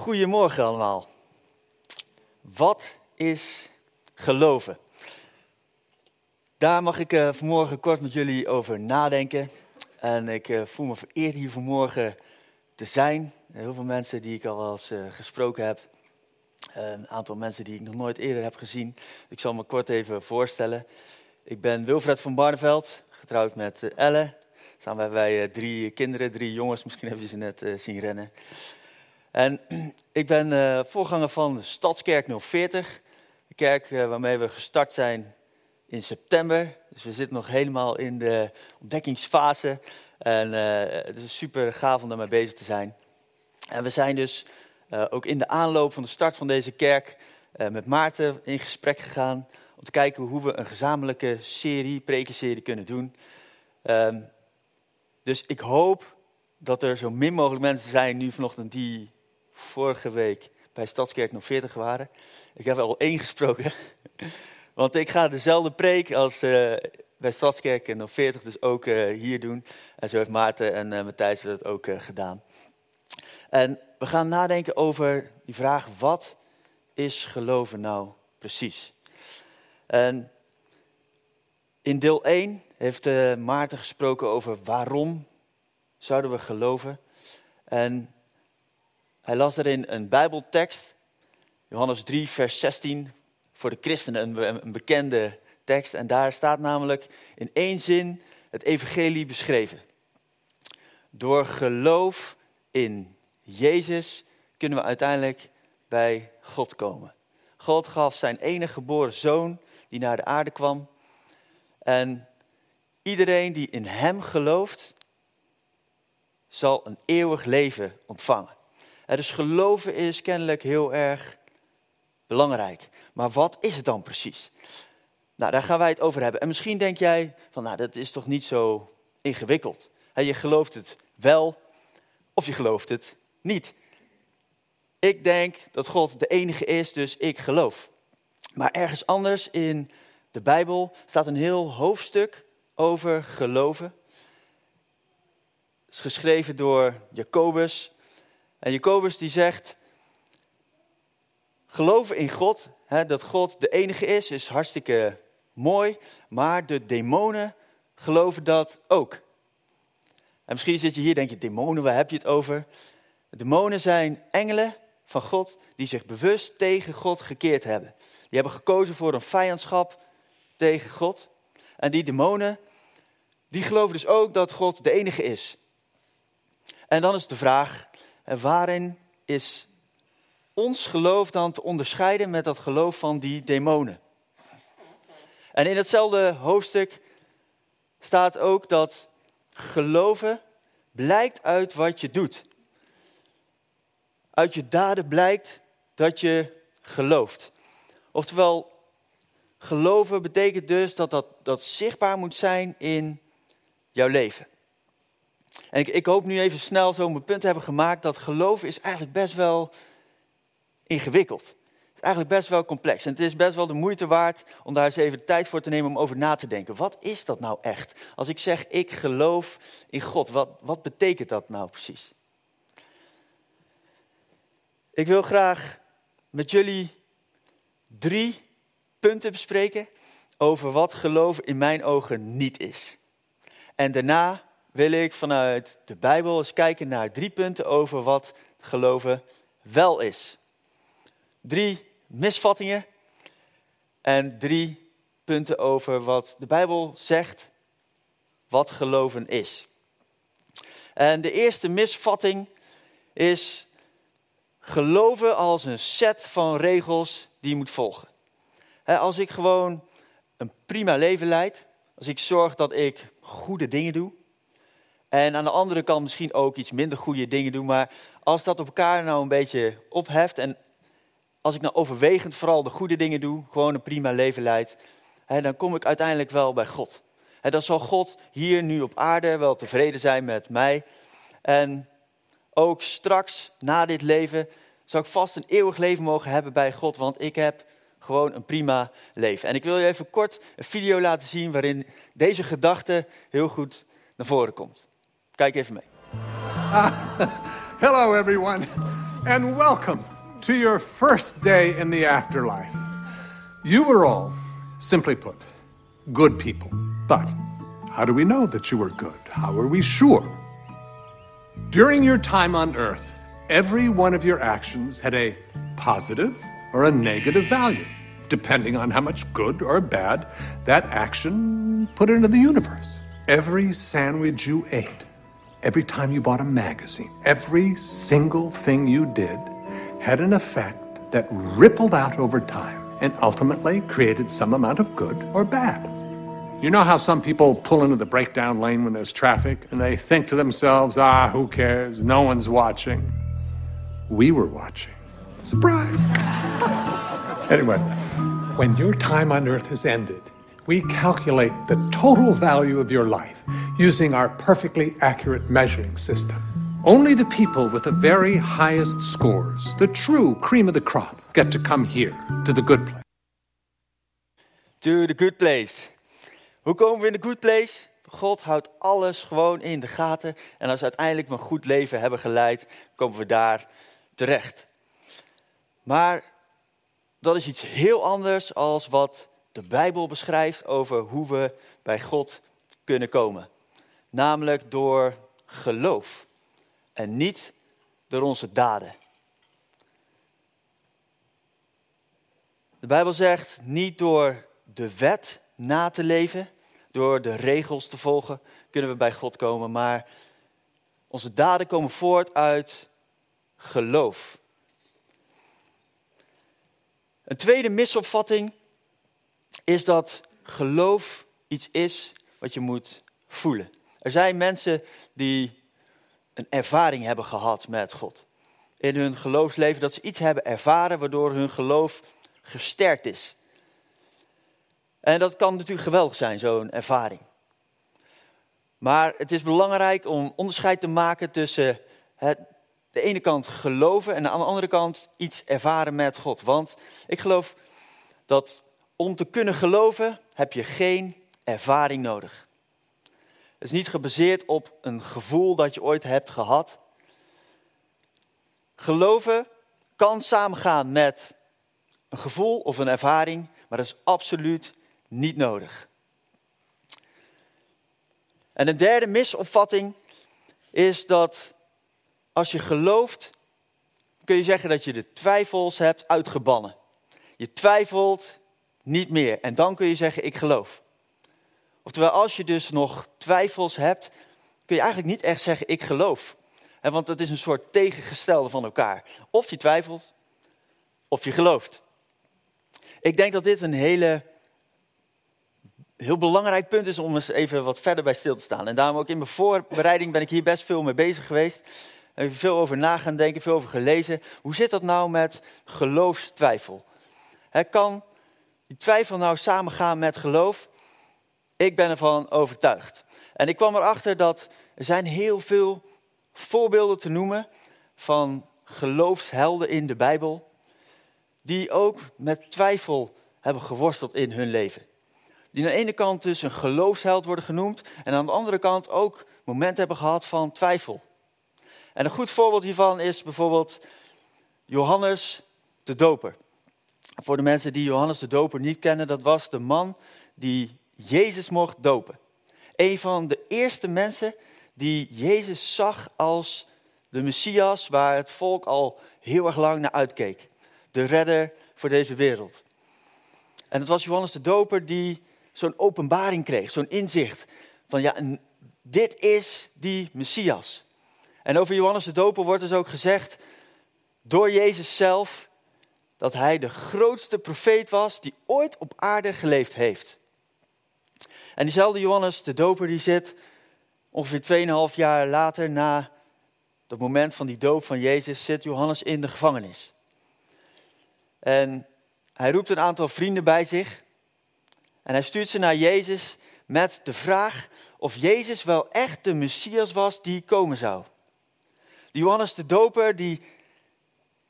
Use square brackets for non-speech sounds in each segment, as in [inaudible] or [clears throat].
Goedemorgen allemaal. Wat is geloven? Daar mag ik uh, vanmorgen kort met jullie over nadenken. En ik uh, voel me vereerd hier vanmorgen te zijn. Heel veel mensen die ik al eens gesproken heb. Een aantal mensen die ik nog nooit eerder heb gezien. Ik zal me kort even voorstellen. Ik ben Wilfred van Barneveld, getrouwd met Elle. Samen hebben wij drie kinderen, drie jongens. Misschien hebben je ze net zien rennen. En [clears throat] ik ben uh, voorganger van Stadskerk 040, de kerk uh, waarmee we gestart zijn in september. Dus we zitten nog helemaal in de ontdekkingsfase. En uh, het is super gaaf om daarmee bezig te zijn. En we zijn dus ook in de aanloop van de start van deze kerk met Maarten in gesprek gegaan. Om te kijken hoe we een gezamenlijke serie, prekenserie kunnen doen. Um, dus ik hoop dat er zo min mogelijk mensen zijn nu vanochtend die vorige week bij Stadskerk nog 40 waren. Ik heb al één gesproken. [laughs] Want ik ga dezelfde preek als uh, bij Stadskerk nog 40 dus ook uh, hier doen. En zo heeft Maarten en uh, Matthijs dat ook gedaan. En we gaan nadenken over die vraag, wat is geloven nou precies? En in deel 1 heeft Maarten gesproken over waarom zouden we geloven. En hij las erin een Bijbeltekst, Johannes 3, vers 16, voor de christenen een, een bekende tekst. En daar staat namelijk in één zin het evangelie beschreven. Door geloof in Jezus kunnen we uiteindelijk bij God komen. God gaf zijn enige geboren zoon die naar de aarde kwam. En iedereen die in hem gelooft, zal een eeuwig leven ontvangen. Dus geloven is kennelijk heel erg belangrijk. Maar wat is het dan precies? Nou, daar gaan wij het over hebben. En misschien denk jij van, nou, dat is toch niet zo ingewikkeld. Je gelooft het wel of je gelooft het niet. Ik denk dat God de enige is, dus ik geloof. Maar ergens anders in de Bijbel staat een heel hoofdstuk over geloven. Is geschreven door Jacobus. En Jacobus die zegt, geloven in God, hè, dat God de enige is, is hartstikke mooi, maar de demonen geloven dat ook. En misschien zit je hier denk je, demonen, waar heb je het over? Demonen zijn engelen van God die zich bewust tegen God gekeerd hebben. Die hebben gekozen voor een vijandschap tegen God. En die demonen, die geloven dus ook dat God de enige is. En dan is de vraag, en waarin is ons geloof dan te onderscheiden met dat geloof van die demonen? En in hetzelfde hoofdstuk staat ook dat geloven blijkt uit wat je doet. Uit je daden blijkt dat je gelooft. Oftewel, geloven betekent dus dat dat, dat zichtbaar moet zijn in jouw leven. En ik, ik hoop nu even snel zo mijn punt hebben gemaakt dat geloven is eigenlijk best wel ingewikkeld. Het is eigenlijk best wel complex. En het is best wel de moeite waard om daar eens even de tijd voor te nemen om over na te denken. Wat is dat nou echt? Als ik zeg ik geloof in God, wat, wat betekent dat nou precies? Ik wil graag met jullie drie punten bespreken over wat geloof in mijn ogen niet is. En daarna wil ik vanuit de Bijbel eens kijken naar drie punten over wat geloven wel is. Drie misvattingen en drie punten over wat de Bijbel zegt wat geloven is. En de eerste misvatting is geloven als een set van regels die je moet volgen. Als ik gewoon een prima leven leid, als ik zorg dat ik goede dingen doe, en aan de andere kant misschien ook iets minder goede dingen doen. Maar als dat op elkaar nou een beetje opheft. En als ik nou overwegend vooral de goede dingen doe. Gewoon een prima leven leid. Hè, dan kom ik uiteindelijk wel bij God. En dan zal God hier nu op aarde wel tevreden zijn met mij. En ook straks, na dit leven, zal ik vast een eeuwig leven mogen hebben bij God. Want ik heb gewoon een prima leven. En ik wil je even kort een video laten zien waarin deze gedachte heel goed naar voren komt. Kijk even mee. Uh, hello, everyone. and welcome to your first day in the afterlife. You were all, simply put, good people. But how do we know that you were good? How are we sure? During your time on earth, every one of your actions had a positive or a negative value, depending on how much good or bad that action put into the universe. Every sandwich you ate, every time you bought a magazine, every single thing you did had an effect that rippled out over time and ultimately created some amount of good or bad. You know how some people pull into the breakdown lane when there's traffic and they think to themselves, ah, who cares? No one's watching. We were watching. Surprise! [laughs] anyway, when your time on earth has ended, we calculate the total value of your life using our perfectly accurate measuring system. Only the people with the very highest scores, the true cream of the crop, get to come here to the good place. To the good place. Hoe komen we in de good place? God houdt alles gewoon in de gaten. En als we uiteindelijk een goed leven hebben geleid, komen we daar terecht. Maar dat is iets heel anders als wat de Bijbel beschrijft over hoe we bij God kunnen komen. Namelijk door geloof en niet door onze daden. De Bijbel zegt niet door de wet na te leven, door de regels te volgen, kunnen we bij God komen, maar onze daden komen voort uit geloof. Een tweede misopvatting is dat geloof iets is wat je moet voelen. Er zijn mensen die een ervaring hebben gehad met God. In hun geloofsleven dat ze iets hebben ervaren waardoor hun geloof gesterkt is. En dat kan natuurlijk geweldig zijn, zo'n ervaring. Maar het is belangrijk om onderscheid te maken tussen het, de ene kant geloven en aan de andere kant iets ervaren met God. Want ik geloof dat om te kunnen geloven heb je geen ervaring nodig. Het is niet gebaseerd op een gevoel dat je ooit hebt gehad. Geloven kan samengaan met een gevoel of een ervaring, maar dat is absoluut niet nodig. En een derde misopvatting is dat als je gelooft, kun je zeggen dat je de twijfels hebt uitgebannen. Je twijfelt niet meer en dan kun je zeggen ik geloof. Oftewel, als je dus nog twijfels hebt, kun je eigenlijk niet echt zeggen ik geloof. Want dat is een soort tegengestelde van elkaar. Of je twijfelt, of je gelooft. Ik denk dat dit een hele, heel belangrijk punt is om eens even wat verder bij stil te staan. En daarom ook in mijn voorbereiding ben ik hier best veel mee bezig geweest. Heb veel over na gaan denken, veel over gelezen. Hoe zit dat nou met geloofstwijfel? kan die twijfel nou samengaan met geloof? Ik ben ervan overtuigd. En ik kwam erachter dat er zijn heel veel voorbeelden te noemen van geloofshelden in de Bijbel. Die ook met twijfel hebben geworsteld in hun leven. Die aan de ene kant dus een geloofsheld worden genoemd. En aan de andere kant ook momenten hebben gehad van twijfel. En een goed voorbeeld hiervan is bijvoorbeeld Johannes de Doper. Voor de mensen die Johannes de Doper niet kennen, dat was de man die Jezus mocht dopen. Een van de eerste mensen die Jezus zag als de Messias waar het volk al heel erg lang naar uitkeek. De redder voor deze wereld. En het was Johannes de Doper die zo'n openbaring kreeg, zo'n inzicht van ja, dit is die Messias. En over Johannes de Doper wordt dus ook gezegd door Jezus zelf dat hij de grootste profeet was die ooit op aarde geleefd heeft. En diezelfde Johannes de Doper die zit ongeveer 2,5 jaar later na het moment van die doop van Jezus, zit Johannes in de gevangenis. En hij roept een aantal vrienden bij zich en hij stuurt ze naar Jezus met de vraag of Jezus wel echt de Messias was die komen zou. Die Johannes de Doper, die,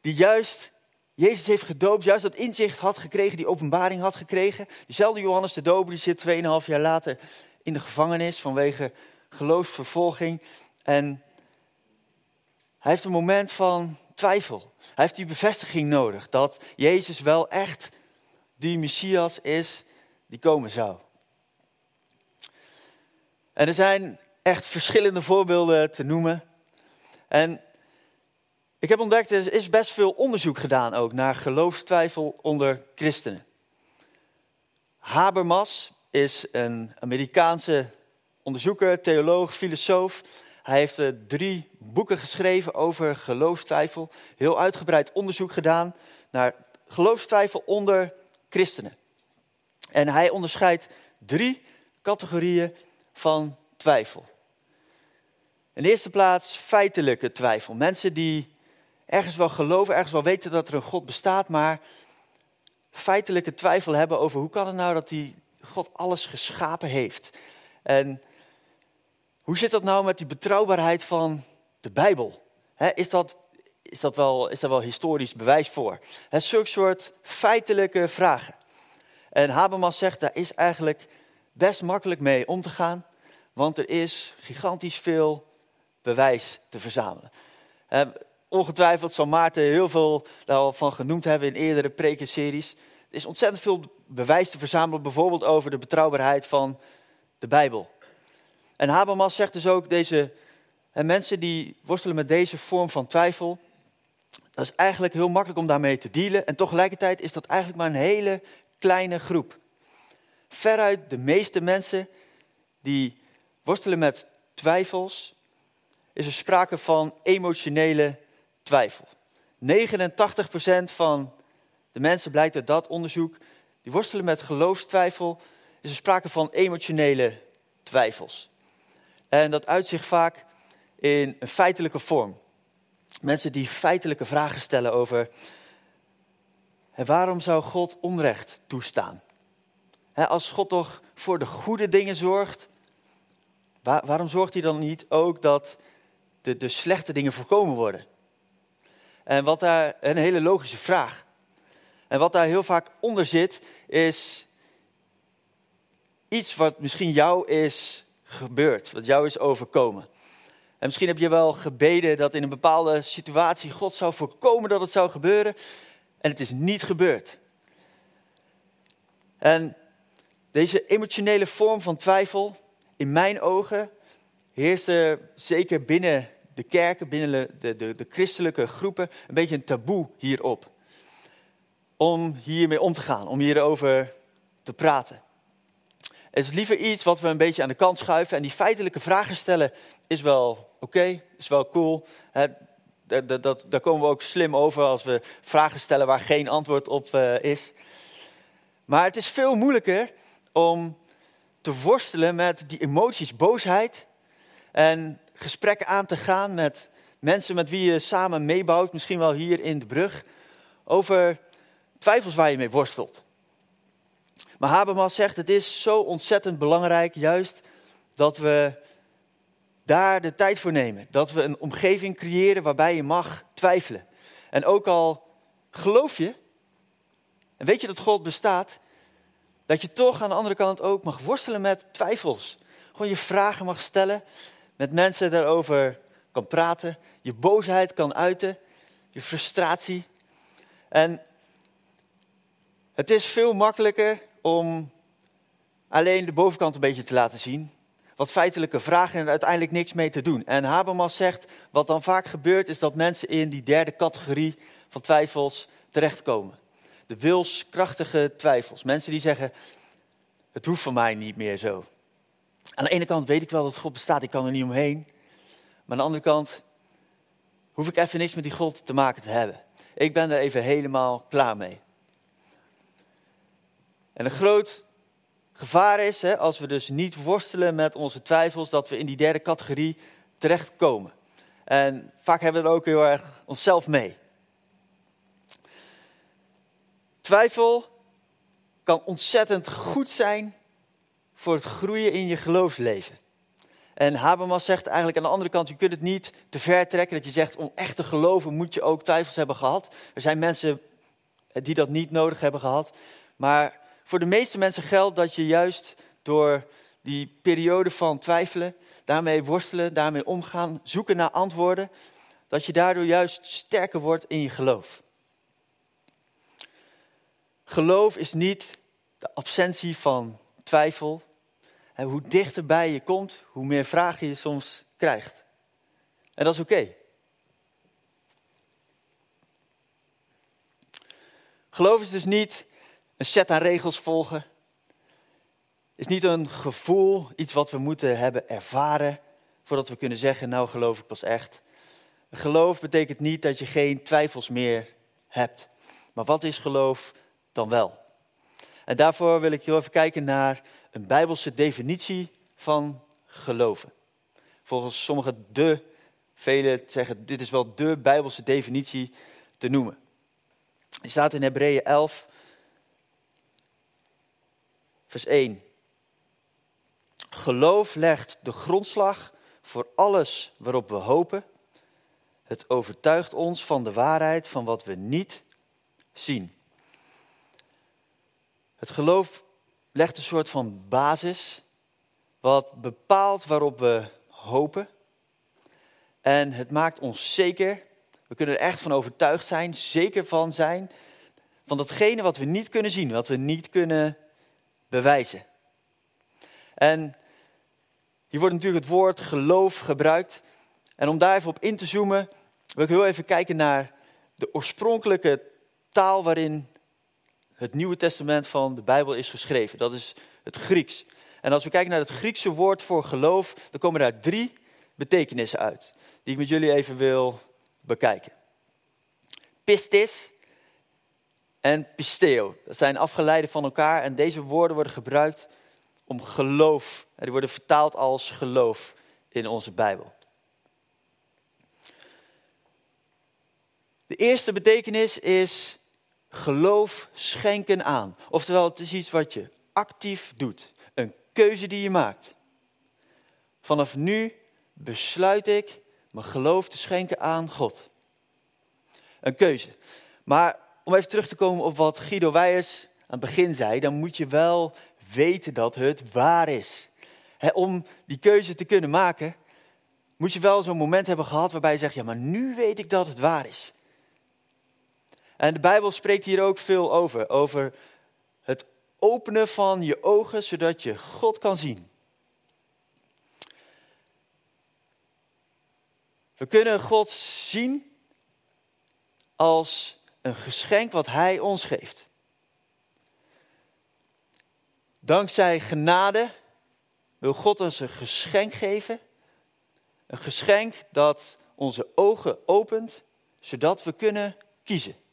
die juist Jezus heeft gedoopt, juist dat inzicht had gekregen, die openbaring had gekregen. Diezelfde Johannes de Doper, die zit 2,5 jaar later in de gevangenis vanwege geloofsvervolging. En hij heeft een moment van twijfel. Hij heeft die bevestiging nodig dat Jezus wel echt die Messias is die komen zou. En er zijn echt verschillende voorbeelden te noemen. En ik heb ontdekt, er is best veel onderzoek gedaan ook naar geloofstwijfel onder christenen. Habermas is een Amerikaanse onderzoeker, theoloog, filosoof. Hij heeft uh, drie boeken geschreven over geloofstwijfel. Heel uitgebreid onderzoek gedaan naar geloofstwijfel onder christenen. En hij onderscheidt drie categorieën van twijfel. In de eerste plaats feitelijke twijfel. Mensen die ergens wel geloven, ergens wel weten dat er een God bestaat, maar feitelijke twijfel hebben over hoe kan het nou dat die God alles geschapen heeft. En hoe zit dat nou met die betrouwbaarheid van de Bijbel? is, dat, is, dat wel, is daar wel historisch bewijs voor? Zulke soort feitelijke vragen. En Habermas zegt, daar is eigenlijk best makkelijk mee om te gaan, want er is gigantisch veel bewijs te verzamelen. Ongetwijfeld zal Maarten heel veel daarvan genoemd hebben in eerdere prekenseries. Er is ontzettend veel bewijs te verzamelen, bijvoorbeeld over de betrouwbaarheid van de Bijbel. En Habermas zegt dus ook, deze en mensen die worstelen met deze vorm van twijfel, dat is eigenlijk heel makkelijk om daarmee te dealen. En tegelijkertijd is dat eigenlijk maar een hele kleine groep. Veruit de meeste mensen die worstelen met twijfels, is er sprake van emotionele twijfel. 89% van de mensen, blijkt uit dat onderzoek, die worstelen met geloofstwijfel, is er sprake van emotionele twijfels. En dat uitzicht vaak in een feitelijke vorm. Mensen die feitelijke vragen stellen over waarom zou God onrecht toestaan? als God toch voor de goede dingen zorgt, waarom zorgt hij dan niet ook dat de, de slechte dingen voorkomen worden? En wat daar een hele logische vraag. En wat daar heel vaak onder zit, is iets wat misschien jou is gebeurd, wat jou is overkomen. En misschien heb je wel gebeden dat in een bepaalde situatie God zou voorkomen dat het zou gebeuren. En het is niet gebeurd. En deze emotionele vorm van twijfel, in mijn ogen, heerste zeker binnen de kerken, binnen de, de, de christelijke groepen, een beetje een taboe hierop. Om hiermee om te gaan, om hierover te praten. Het is liever iets wat we een beetje aan de kant schuiven. En die feitelijke vragen stellen is wel oké, is wel cool. dat, dat, daar komen we ook slim over als we vragen stellen waar geen antwoord op uh, is. Maar het is veel moeilijker om te worstelen met die emoties, boosheid. En gesprekken aan te gaan met mensen met wie je samen meebouwt, misschien wel hier in de brug. Over twijfels waar je mee worstelt. Maar Habermas zegt, het is zo ontzettend belangrijk juist dat we daar de tijd voor nemen. Dat we een omgeving creëren waarbij je mag twijfelen. En ook al geloof je, en weet je dat God bestaat, dat je toch aan de andere kant ook mag worstelen met twijfels. Gewoon je vragen mag stellen, met mensen daarover kan praten, je boosheid kan uiten, je frustratie. En het is veel makkelijker om alleen de bovenkant een beetje te laten zien. Wat feitelijke vragen en uiteindelijk niks mee te doen. En Habermas zegt, wat dan vaak gebeurt, is dat mensen in die derde categorie van twijfels terechtkomen. De wilskrachtige twijfels. Mensen die zeggen, het hoeft voor mij niet meer zo. Aan de ene kant weet ik wel dat God bestaat, ik kan er niet omheen. Maar aan de andere kant hoef ik even niks met die God te maken te hebben. Ik ben er even helemaal klaar mee. En een groot gevaar is, hè, als we dus niet worstelen met onze twijfels, dat we in die derde categorie terechtkomen. En vaak hebben we er ook heel erg onszelf mee. Twijfel kan ontzettend goed zijn voor het groeien in je geloofsleven. En Habermas zegt eigenlijk aan de andere kant, je kunt het niet te ver trekken. Dat je zegt, om echt te geloven moet je ook twijfels hebben gehad. Er zijn mensen die dat niet nodig hebben gehad. Maar voor de meeste mensen geldt dat je juist door die periode van twijfelen, daarmee worstelen, daarmee omgaan, zoeken naar antwoorden, dat je daardoor juist sterker wordt in je geloof. Geloof is niet de absentie van twijfel. En hoe dichterbij je komt, hoe meer vragen je soms krijgt. En dat is oké. Geloof is dus niet een set aan regels volgen. Is niet een gevoel, iets wat we moeten hebben ervaren voordat we kunnen zeggen, nou geloof ik pas echt. Geloof betekent niet dat je geen twijfels meer hebt. Maar wat is geloof dan wel? En daarvoor wil ik heel even kijken naar een bijbelse definitie van geloven. Volgens sommigen de, velen zeggen dit is wel de bijbelse definitie te noemen. Die staat in Hebreeën 11, vers 1. Geloof legt de grondslag voor alles waarop we hopen. Het overtuigt ons van de waarheid van wat we niet zien. Het geloof legt een soort van basis, wat bepaalt waarop we hopen. En het maakt ons zeker, we kunnen er echt van overtuigd zijn, zeker van zijn, van datgene wat we niet kunnen zien, wat we niet kunnen bewijzen. En hier wordt natuurlijk het woord geloof gebruikt. En om daar even op in te zoomen, wil ik heel even kijken naar de oorspronkelijke taal waarin het Nieuwe Testament van de Bijbel is geschreven. Dat is het Grieks. En als we kijken naar het Griekse woord voor geloof, dan komen daar drie betekenissen uit, die ik met jullie even wil bekijken. Pistis en pisteo. Dat zijn afgeleiden van elkaar en deze woorden worden gebruikt om geloof. En die worden vertaald als geloof in onze Bijbel. De eerste betekenis is geloof schenken aan. Oftewel, het is iets wat je actief doet. Een keuze die je maakt. Vanaf nu besluit ik mijn geloof te schenken aan God. Een keuze. Maar om even terug te komen op wat Guido Weijers aan het begin zei, dan moet je wel weten dat het waar is. om die keuze te kunnen maken, moet je wel zo'n moment hebben gehad waarbij je zegt, ja, maar nu weet ik dat het waar is. En de Bijbel spreekt hier ook veel over, over het openen van je ogen, zodat je God kan zien. We kunnen God zien als een geschenk wat Hij ons geeft. Dankzij genade wil God ons een geschenk geven. Een geschenk dat onze ogen opent, zodat we kunnen kiezen.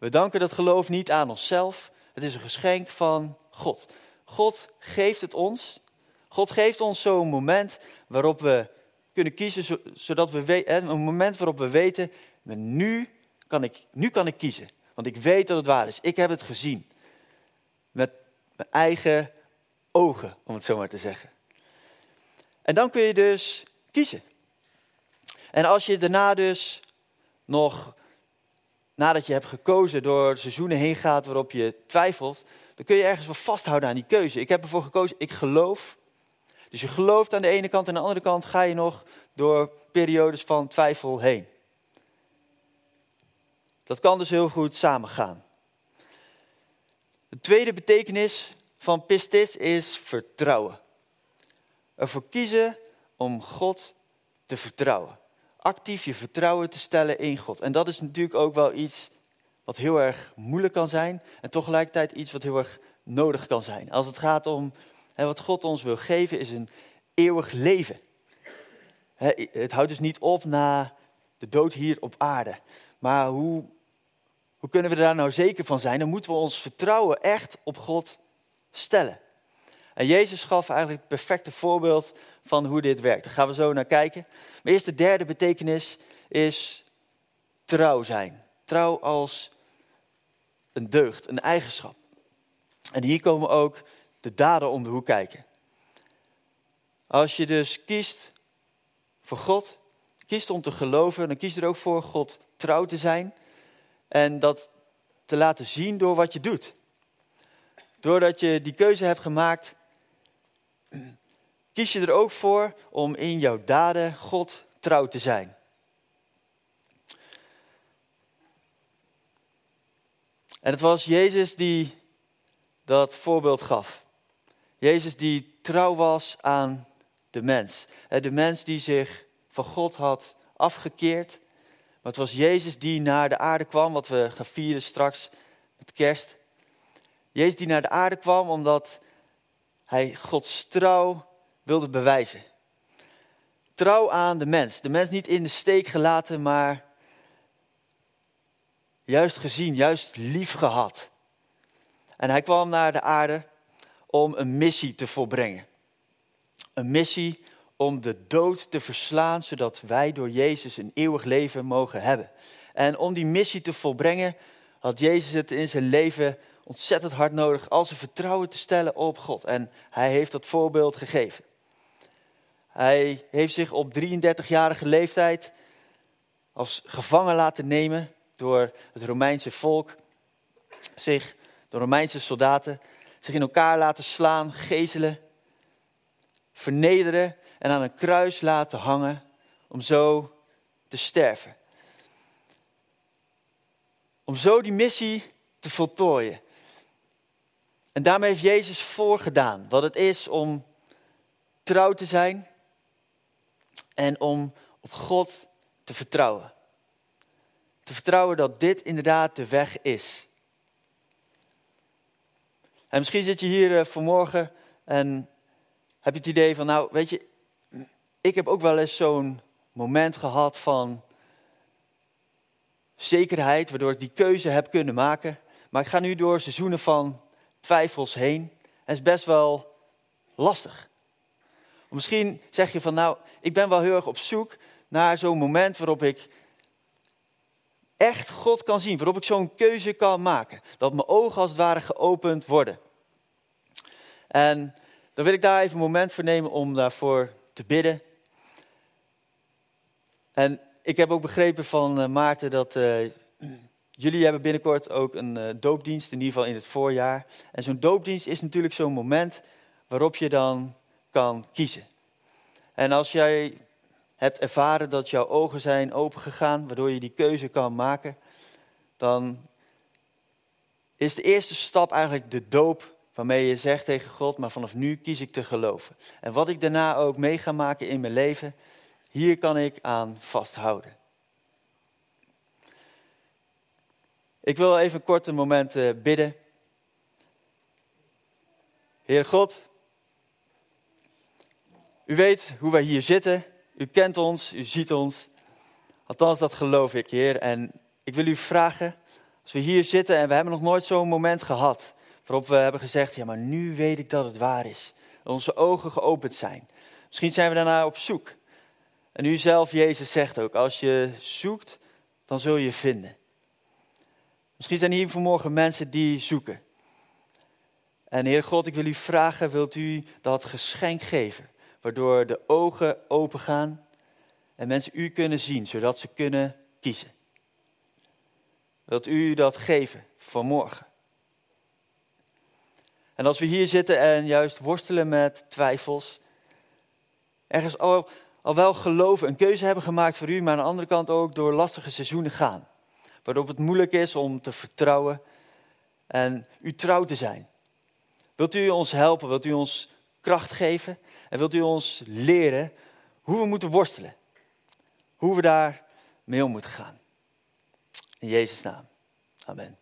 We danken dat geloof niet aan onszelf. Het is een geschenk van God. God geeft het ons. God geeft ons zo'n moment waarop we kunnen kiezen, zodat we een moment waarop we weten, nu kan, ik, nu kan ik kiezen. Want ik weet dat het waar is. Ik heb het gezien. Met mijn eigen ogen, om het zo maar te zeggen. En dan kun je dus kiezen. En als je daarna dus nog, nadat je hebt gekozen, door seizoenen heen gaat waarop je twijfelt, dan kun je ergens wel vasthouden aan die keuze. Ik heb ervoor gekozen, ik geloof. Dus je gelooft aan de ene kant en aan de andere kant ga je nog door periodes van twijfel heen. Dat kan dus heel goed samengaan. De tweede betekenis van pistis is vertrouwen. Ervoor kiezen om God te vertrouwen. Actief je vertrouwen te stellen in God. En dat is natuurlijk ook wel iets wat heel erg moeilijk kan zijn. En tegelijkertijd iets wat heel erg nodig kan zijn. Als het gaat om hè, wat God ons wil geven, is een eeuwig leven. het houdt dus niet op na de dood hier op aarde. Maar hoe hoe kunnen we daar nou zeker van zijn? Dan moeten we ons vertrouwen echt op God stellen. En Jezus gaf eigenlijk het perfecte voorbeeld van hoe dit werkt. Daar gaan we zo naar kijken. Maar eerst de derde betekenis is trouw zijn. Trouw als een deugd, een eigenschap. En hier komen ook de daden om de hoek kijken. Als je dus kiest voor God, kiest om te geloven, dan kies je er ook voor God trouw te zijn. En dat te laten zien door wat je doet. Doordat je die keuze hebt gemaakt, kies je er ook voor om in jouw daden God trouw te zijn. En het was Jezus die dat voorbeeld gaf. Jezus die trouw was aan de mens. De mens die zich van God had afgekeerd. Maar het was Jezus die naar de aarde kwam, wat we gaan vieren straks met kerst. Jezus die naar de aarde kwam omdat hij Gods trouw wilde bewijzen. Trouw aan de mens. De mens niet in de steek gelaten, maar juist gezien, juist lief gehad. En hij kwam naar de aarde om een missie te volbrengen. Een missie om de dood te verslaan, zodat wij door Jezus een eeuwig leven mogen hebben. En om die missie te volbrengen, had Jezus het in zijn leven ontzettend hard nodig als een vertrouwen te stellen op God. En hij heeft dat voorbeeld gegeven. Hij heeft zich op 33-jarige leeftijd als gevangen laten nemen door het Romeinse volk, zich door Romeinse soldaten, zich in elkaar laten slaan, gezelen, vernederen en aan een kruis laten hangen om zo te sterven. Om zo die missie te voltooien. En daarmee heeft Jezus voorgedaan wat het is om trouw te zijn en om op God te vertrouwen. Te vertrouwen dat dit inderdaad de weg is. En misschien zit je hier uh, vanmorgen en heb je het idee van, nou weet je, ik heb ook wel eens zo'n moment gehad van zekerheid, waardoor ik die keuze heb kunnen maken. Maar ik ga nu door seizoenen van twijfels heen. En het is best wel lastig. Misschien zeg je van, nou, ik ben wel heel erg op zoek naar zo'n moment waarop ik echt God kan zien, waarop ik zo'n keuze kan maken. Dat mijn ogen als het ware geopend worden. En dan wil ik daar even een moment voor nemen om daarvoor te bidden. En ik heb ook begrepen van uh, Maarten dat uh, jullie hebben binnenkort ook een uh, doopdienst, in ieder geval in het voorjaar. En zo'n doopdienst is natuurlijk zo'n moment waarop je dan kan kiezen. En als jij hebt ervaren dat jouw ogen zijn opengegaan, waardoor je die keuze kan maken, dan is de eerste stap eigenlijk de doop waarmee je zegt tegen God, maar vanaf nu kies ik te geloven. En wat ik daarna ook mee ga maken in mijn leven, hier kan ik aan vasthouden. Ik wil even kort een moment uh, bidden. Heer God, u weet hoe wij hier zitten. U kent ons, u ziet ons. Althans, dat geloof ik, Heer. En ik wil u vragen, als we hier zitten en we hebben nog nooit zo'n moment gehad, waarop we hebben gezegd, ja, maar nu weet ik dat het waar is. Dat onze ogen geopend zijn. Misschien zijn we daarna op zoek. En u zelf, Jezus, zegt ook, als je zoekt, dan zul je vinden. Misschien zijn hier vanmorgen mensen die zoeken. En Heer God, ik wil u vragen, wilt u dat geschenk geven? waardoor de ogen open gaan en mensen u kunnen zien, zodat ze kunnen kiezen. Wilt u dat geven vanmorgen? En als we hier zitten en juist worstelen met twijfels, ergens al, al wel geloven, een keuze hebben gemaakt voor u, maar aan de andere kant ook door lastige seizoenen gaan, waarop het moeilijk is om te vertrouwen en u trouw te zijn. Wilt u ons helpen? Wilt u ons kracht geven? En wilt u ons leren hoe we moeten worstelen? Hoe we daar mee om moeten gaan. In Jezus' naam. Amen.